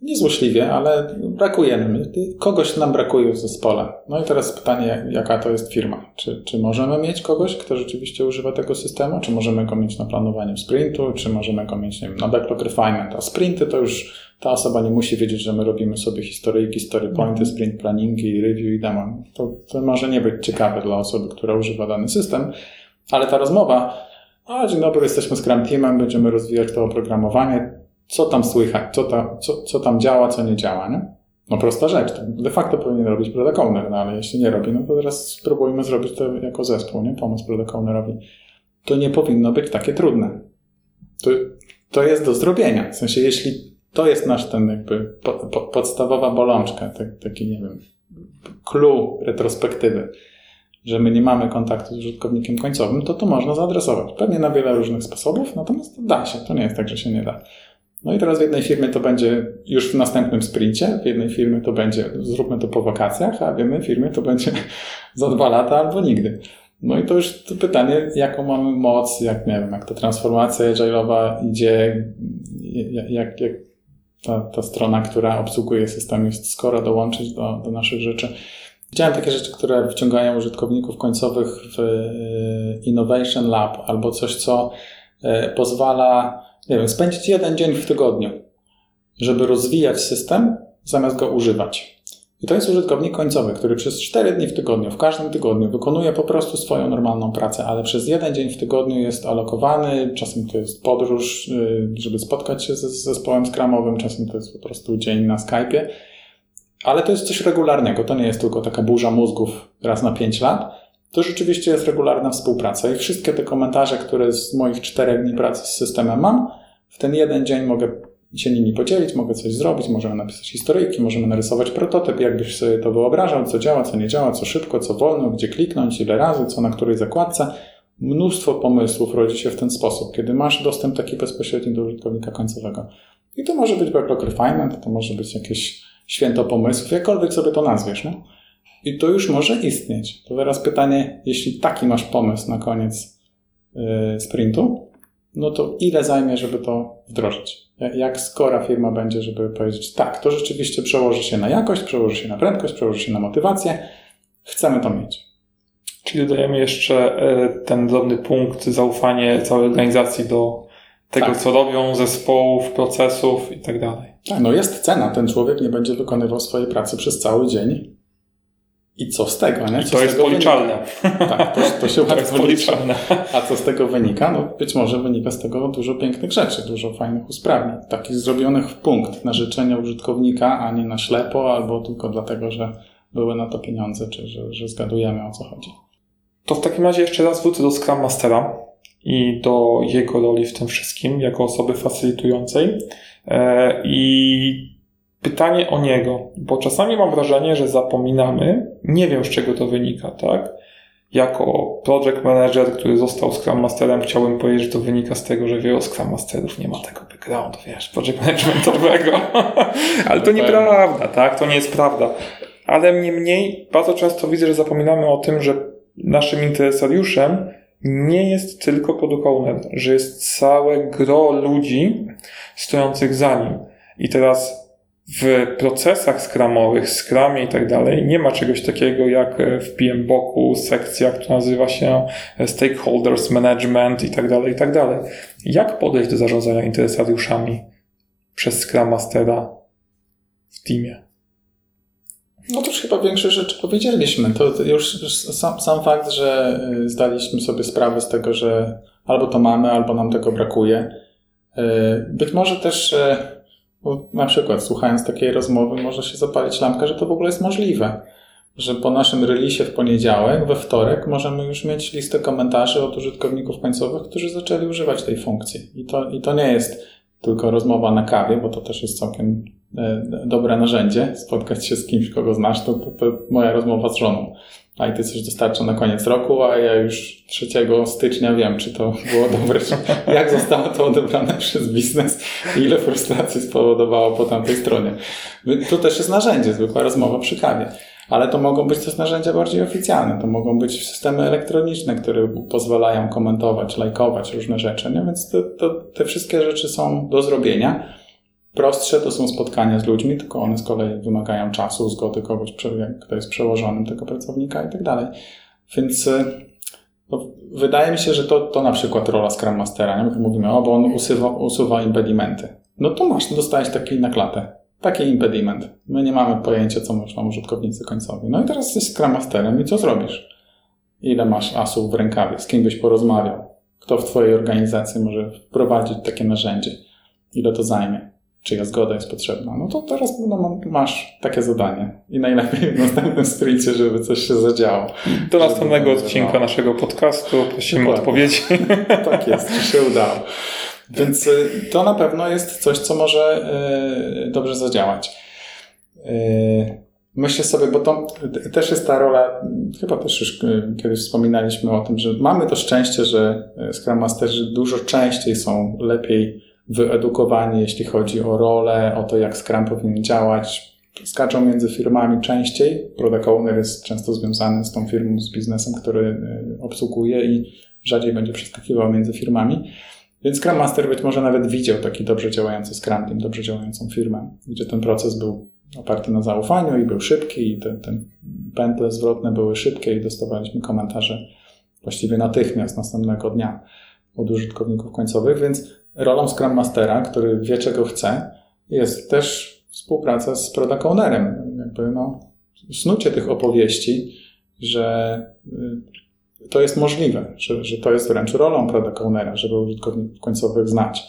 Niezłośliwie, ale brakuje nam. Kogoś nam brakuje w zespole. No i teraz pytanie, jaka to jest firma? Czy, czy możemy mieć kogoś, kto rzeczywiście używa tego systemu? Czy możemy go mieć na planowaniu sprintu? Czy możemy go mieć nie wiem, na backlog refinement? A sprinty to już ta osoba nie musi wiedzieć, że my robimy sobie historyjki, story pointy, sprint planningi, review i demo. To, to może nie być ciekawe dla osoby, która używa dany system, ale ta rozmowa, a dzień dobry, jesteśmy Scrum Teamem, będziemy rozwijać to oprogramowanie, co tam słychać, co, ta, co, co tam działa, co nie działa, nie? No prosta rzecz. De facto powinien robić product owner, no ale jeśli nie robi, no to teraz spróbujmy zrobić to jako zespół, nie? Pomóc product ownerowi. To nie powinno być takie trudne. To, to jest do zrobienia. W sensie, jeśli to jest nasz ten jakby po, po, podstawowa bolączka, tak, taki, nie wiem, clue retrospektywy, że my nie mamy kontaktu z użytkownikiem końcowym, to to można zaadresować. Pewnie na wiele różnych sposobów, natomiast da się. To nie jest tak, że się nie da. No i teraz w jednej firmie to będzie już w następnym sprincie, w jednej firmie to będzie zróbmy to po wakacjach, a w jednej firmie to będzie za dwa lata albo nigdy. No i to już to pytanie, jaką mamy moc, jak nie wiem, jak ta transformacja agile'owa idzie, jak, jak ta, ta strona, która obsługuje system jest skoro dołączyć do, do naszych rzeczy. Widziałem takie rzeczy, które wciągają użytkowników końcowych w e, Innovation Lab albo coś, co e, pozwala, nie wiem, spędzić jeden dzień w tygodniu, żeby rozwijać system zamiast go używać. I to jest użytkownik końcowy, który przez 4 dni w tygodniu, w każdym tygodniu wykonuje po prostu swoją normalną pracę, ale przez jeden dzień w tygodniu jest alokowany, czasem to jest podróż, y, żeby spotkać się z zespołem skramowym, czasem to jest po prostu dzień na Skype'ie, ale to jest coś regularnego, to nie jest tylko taka burza mózgów raz na 5 lat, to rzeczywiście jest regularna współpraca i wszystkie te komentarze, które z moich 4 dni pracy z systemem mam, w ten jeden dzień mogę się nimi podzielić, mogę coś zrobić, możemy napisać historyjki, możemy narysować prototyp, jakbyś sobie to wyobrażał, co działa, co nie działa, co szybko, co wolno, gdzie kliknąć, ile razy, co na której zakładce. Mnóstwo pomysłów rodzi się w ten sposób, kiedy masz dostęp taki bezpośredni do użytkownika końcowego. I to może być backlog refinement, to może być jakieś święto pomysłów, jakkolwiek sobie to nazwiesz. No? I to już może istnieć. To teraz pytanie, jeśli taki masz pomysł na koniec yy, sprintu, no to ile zajmie, żeby to wdrożyć? Jak skora firma będzie, żeby powiedzieć, tak, to rzeczywiście przełoży się na jakość, przełoży się na prędkość, przełoży się na motywację, chcemy to mieć. Czyli dodajemy jeszcze e, ten drobny punkt, zaufanie całej organizacji do tego, tak. co robią, zespołów, procesów i tak dalej. Tak, no jest cena. Ten człowiek nie będzie wykonywał swojej pracy przez cały dzień i co z tego, nie? Co to jest policzalne. Wynika? Tak, to, to się to jest policzalne. A co z tego wynika? No być może wynika z tego dużo pięknych rzeczy, dużo fajnych usprawnień. Takich zrobionych w punkt na życzenie użytkownika, a nie na ślepo, albo tylko dlatego, że były na to pieniądze, czy że, że zgadujemy o co chodzi. To w takim razie jeszcze raz wrócę do Scrum Mastera i do jego roli w tym wszystkim, jako osoby facylitującej. E, I pytanie o niego, bo czasami mam wrażenie, że zapominamy, nie wiem z czego to wynika, tak? Jako project manager, który został Scrum Masterem, chciałbym powiedzieć, że to wynika z tego, że wielu Scrum Masterów nie ma tego backgroundu, wiesz, project managementowego. Ale to nieprawda, tak? To nie jest prawda. Ale niemniej bardzo często widzę, że zapominamy o tym, że naszym interesariuszem nie jest tylko product owner, że jest całe gro ludzi stojących za nim. I teraz w procesach skramowych, skramie i tak dalej, nie ma czegoś takiego jak w PMBOK-u sekcja, która nazywa się Stakeholders Management i tak dalej, i tak dalej. Jak podejść do zarządzania interesariuszami przez Scrum Mastera w teamie? No to już chyba większość rzeczy powiedzieliśmy. To już sam, sam fakt, że y, zdaliśmy sobie sprawę z tego, że albo to mamy, albo nam tego brakuje. Być może też bo na przykład słuchając takiej rozmowy może się zapalić lampka, że to w ogóle jest możliwe. Że po naszym release w poniedziałek, we wtorek możemy już mieć listę komentarzy od użytkowników końcowych, którzy zaczęli używać tej funkcji. I to, i to nie jest tylko rozmowa na kawie, bo to też jest całkiem dobre narzędzie. Spotkać się z kimś, kogo znasz, to, to, to moja rozmowa z żoną a i ty coś dostarcza na koniec roku, a ja już 3 stycznia wiem, czy to było dobre, czy jak zostało to odebrane przez biznes i ile frustracji spowodowało po tamtej stronie. To też jest narzędzie, zwykła rozmowa przy kawie. Ale to mogą być też narzędzia bardziej oficjalne. To mogą być systemy elektroniczne, które pozwalają komentować, lajkować różne rzeczy. Nie? Więc to, to, te wszystkie rzeczy są do zrobienia. Prostsze to są spotkania z ludźmi, tylko one z kolei wymagają czasu, zgody kogoś, kto jest przełożonym tego pracownika i tak dalej. Więc y, no, wydaje mi się, że to, to na przykład rola Scrum Mastera. Nie? My mówimy, o, bo on usuwa, usuwa impedimenty. No to masz, dostałeś taki na klatę. Taki impediment. My nie mamy pojęcia, co myślą użytkownicy końcowi. No i teraz jesteś Scrum Masterem i co zrobisz? Ile masz asów w rękawie? Z kim byś porozmawiał? Kto w Twojej organizacji może wprowadzić takie narzędzie? Ile to zajmie? Czyja zgoda jest potrzebna, no to teraz no, masz takie zadanie. I najlepiej w następnym sprincie, żeby coś się zadziało. Do następnego odcinka naszego podcastu prosimy Dokładnie. odpowiedzi. tak jest, czy się udało. Więc y, to na pewno jest coś, co może y, dobrze zadziałać. Y, myślę sobie, bo to też jest ta rola, chyba też już kiedyś wspominaliśmy o tym, że mamy to szczęście, że Scrum Masterzy dużo częściej są lepiej wyedukowani, jeśli chodzi o rolę, o to, jak Scrum powinien działać. Skaczą między firmami częściej. Product Owner jest często związany z tą firmą, z biznesem, który e, obsługuje i rzadziej będzie przeskakiwał między firmami. Więc Scrum Master być może nawet widział taki dobrze działający Scrum Team, dobrze działającą firmę, gdzie ten proces był oparty na zaufaniu i był szybki i te, te pętle zwrotne były szybkie i dostawaliśmy komentarze właściwie natychmiast, następnego dnia od użytkowników końcowych, więc rolą Scrum Mastera, który wie czego chce, jest też współpraca z Product Ownerem. Jakby no, snucie tych opowieści, że y, to jest możliwe, że, że to jest wręcz rolą Product Ownera, żeby użytkowników końcowych znać,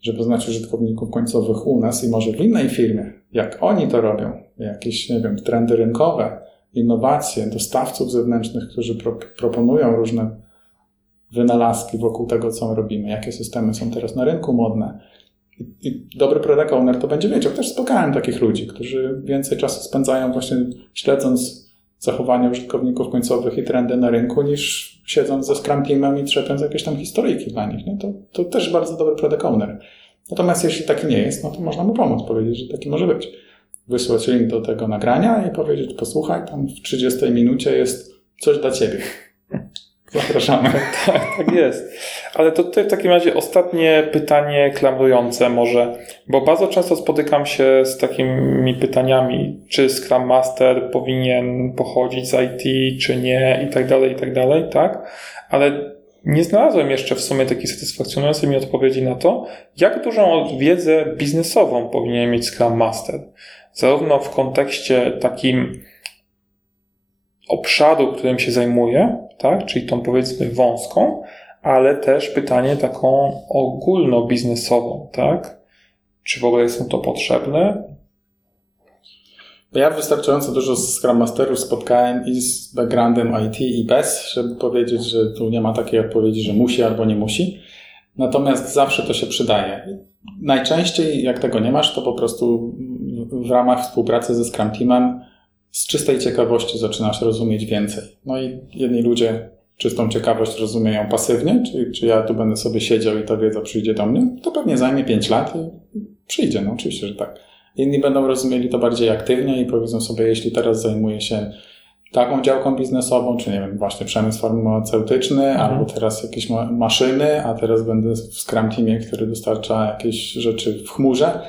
żeby znać użytkowników końcowych u nas i może w innej firmie, jak oni to robią, jakieś, nie wiem, trendy rynkowe, innowacje, dostawców zewnętrznych, którzy pro, proponują różne wynalazki wokół tego, co robimy, jakie systemy są teraz na rynku modne. I, i dobry product owner to będzie wiedział. Też spotkałem takich ludzi, którzy więcej czasu spędzają właśnie śledząc zachowania użytkowników końcowych i trendy na rynku, niż siedząc ze Scrum Teamem i trzepiąc jakieś tam historyjki dla nich. Nie? To, to też bardzo dobry product owner. Natomiast jeśli taki nie jest, no to można mu pomóc, powiedzieć, że taki może być. Wysłać link do tego nagrania i powiedzieć, posłuchaj, tam w 30 minucie jest coś dla ciebie. Zapraszamy. tak, tak jest. Ale to tutaj w takim razie ostatnie pytanie klamrujące może, bo bardzo często spotykam się z takimi pytaniami, czy Scrum Master powinien pochodzić z IT, czy nie, i tak dalej, i tak dalej, tak? Ale nie znalazłem jeszcze w sumie takiej satysfakcjonującej mi odpowiedzi na to, jak dużą wiedzę biznesową powinien mieć Scrum Master. Zarówno w kontekście takim obszaru, którym się zajmuje, tak, czyli tą powiedzmy wąską, ale też pytanie taką ogólnobiznesową, tak? Czy w ogóle są to potrzebne? Ja wystarczająco dużo z Scrum Masterów spotkałem i z backgroundem IT i bez, żeby powiedzieć, że tu nie ma takiej odpowiedzi, że musi albo nie musi. Natomiast zawsze to się przydaje. Najczęściej, jak tego nie masz, to po prostu w ramach współpracy ze Scrum Teamem z czystej ciekawości zaczynasz rozumieć więcej. No i jedni ludzie czystą ciekawość rozumieją pasywnie, czyli czy ja tu będę sobie siedział i ta wiedza przyjdzie do mnie, to pewnie zajmie 5 lat i przyjdzie, no oczywiście, że tak. Inni będą rozumieli to bardziej aktywnie i powiedzą sobie, jeśli teraz zajmuję się taką działką biznesową, czy nie wiem, właśnie przemysł farmaceutyczny, mhm. albo teraz jakieś ma maszyny, a teraz będę w Scrum Teamie, który dostarcza jakieś rzeczy w chmurze,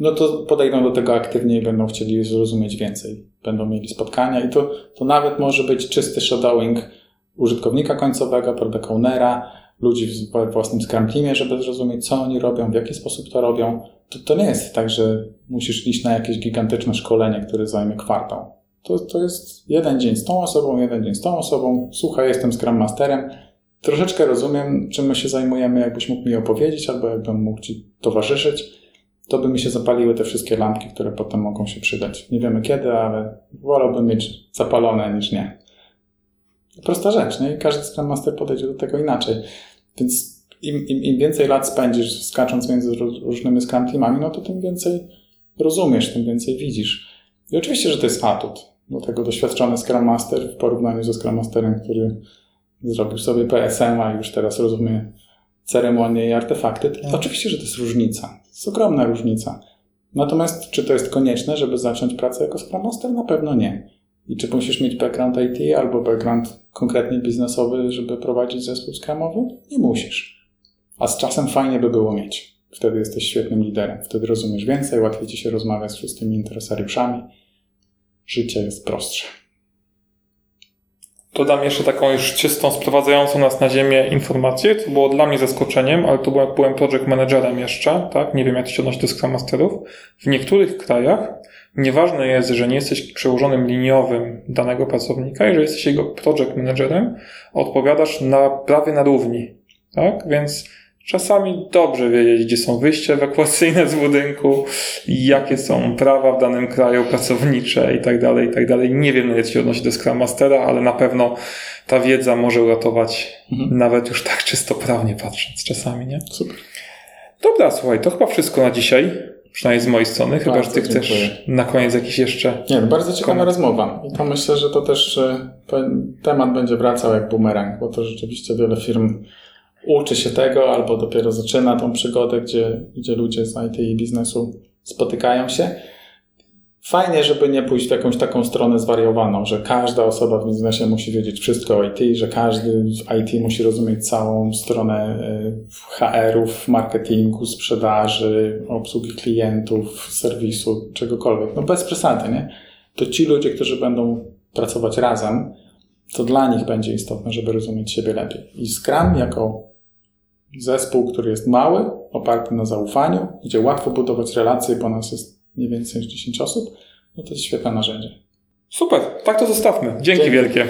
no to podejdą do tego aktywnie i będą chcieli zrozumieć więcej. Będą mieli spotkania i to, to nawet może być czysty shadowing użytkownika końcowego, product ownera, ludzi w własnym Scrum Teamie, żeby zrozumieć, co oni robią, w jaki sposób to robią. To, to nie jest tak, że musisz iść na jakieś gigantyczne szkolenie, które zajmie kwartał. To, to jest jeden dzień z tą osobą, jeden dzień z tą osobą. Słuchaj, jestem Scrum Masterem. Troszeczkę rozumiem, czym my się zajmujemy, jakbyś mógł mi opowiedzieć, albo jakbym mógł Ci towarzyszyć to by mi się zapaliły te wszystkie lampki, które potem mogą się przydać. Nie wiemy kiedy, ale wolałbym mieć zapalone niż nie. Prosta rzecz, nie? I każdy Scrum Master podejdzie do tego inaczej. Więc im, im, im więcej lat spędzisz skacząc między różnymi Scrum Teamami, no to tym więcej rozumiesz, tym więcej widzisz. I oczywiście, że to jest atut. Do tego doświadczony Scrum Master w porównaniu ze Scrum Masterem, który zrobił sobie PSM, a już teraz rozumie ceremonie i artefakty. To oczywiście, że to jest różnica. Jest ogromna różnica. Natomiast czy to jest konieczne, żeby zacząć pracę jako Scrum Master? Na pewno nie. I czy musisz mieć background IT albo background konkretnie biznesowy, żeby prowadzić zespół Scrumowy? Nie musisz. A z czasem fajnie by było mieć. Wtedy jesteś świetnym liderem. Wtedy rozumiesz więcej, łatwiej ci się rozmawia z wszystkimi interesariuszami. Życie jest prostsze. Dodam jeszcze taką już czystą, sprowadzającą nas na ziemię informację, co było dla mnie zaskoczeniem, ale to byłem, byłem project managerem jeszcze, tak? Nie wiem, jak to się odnosi do Scrum Masterów. W niektórych krajach nieważne jest, że nie jesteś przełożonym liniowym danego pracownika i że jesteś jego project managerem, odpowiadasz na, prawie na równi, tak? Więc Czasami dobrze wiedzieć, gdzie są wyjścia ewakuacyjne z budynku, jakie są prawa w danym kraju pracownicze i tak dalej, i tak dalej. Nie wiem, jak się odnosi do Scrum Mastera, ale na pewno ta wiedza może uratować mhm. nawet już tak czysto prawnie patrząc czasami, nie? Super. Dobra, słuchaj, to chyba wszystko na dzisiaj. Przynajmniej z mojej strony, chyba Bardzo że ty chcesz dziękuję. na koniec jakiś jeszcze. Nie, no bardzo ciekawa Koment. rozmowa. I to myślę, że to też e, temat będzie wracał jak bumerang, bo to rzeczywiście wiele firm uczy się tego albo dopiero zaczyna tą przygodę, gdzie, gdzie ludzie z IT i biznesu spotykają się. Fajnie, żeby nie pójść w jakąś taką stronę zwariowaną, że każda osoba w biznesie musi wiedzieć wszystko o IT, że każdy w IT musi rozumieć całą stronę e, HR-ów, marketingu, sprzedaży, obsługi klientów, serwisu, czegokolwiek. No bez przesady, nie? To ci ludzie, którzy będą pracować razem, to dla nich będzie istotne, żeby rozumieć siebie lepiej. I Scrum jako zespół, który jest mały, oparty na zaufaniu, gdzie łatwo budować relacje, bo nas jest nie więcej niż 10 osób, no to jest świetne narzędzie. Super, tak to zostawmy. Dzięki Dzięki. wielkie.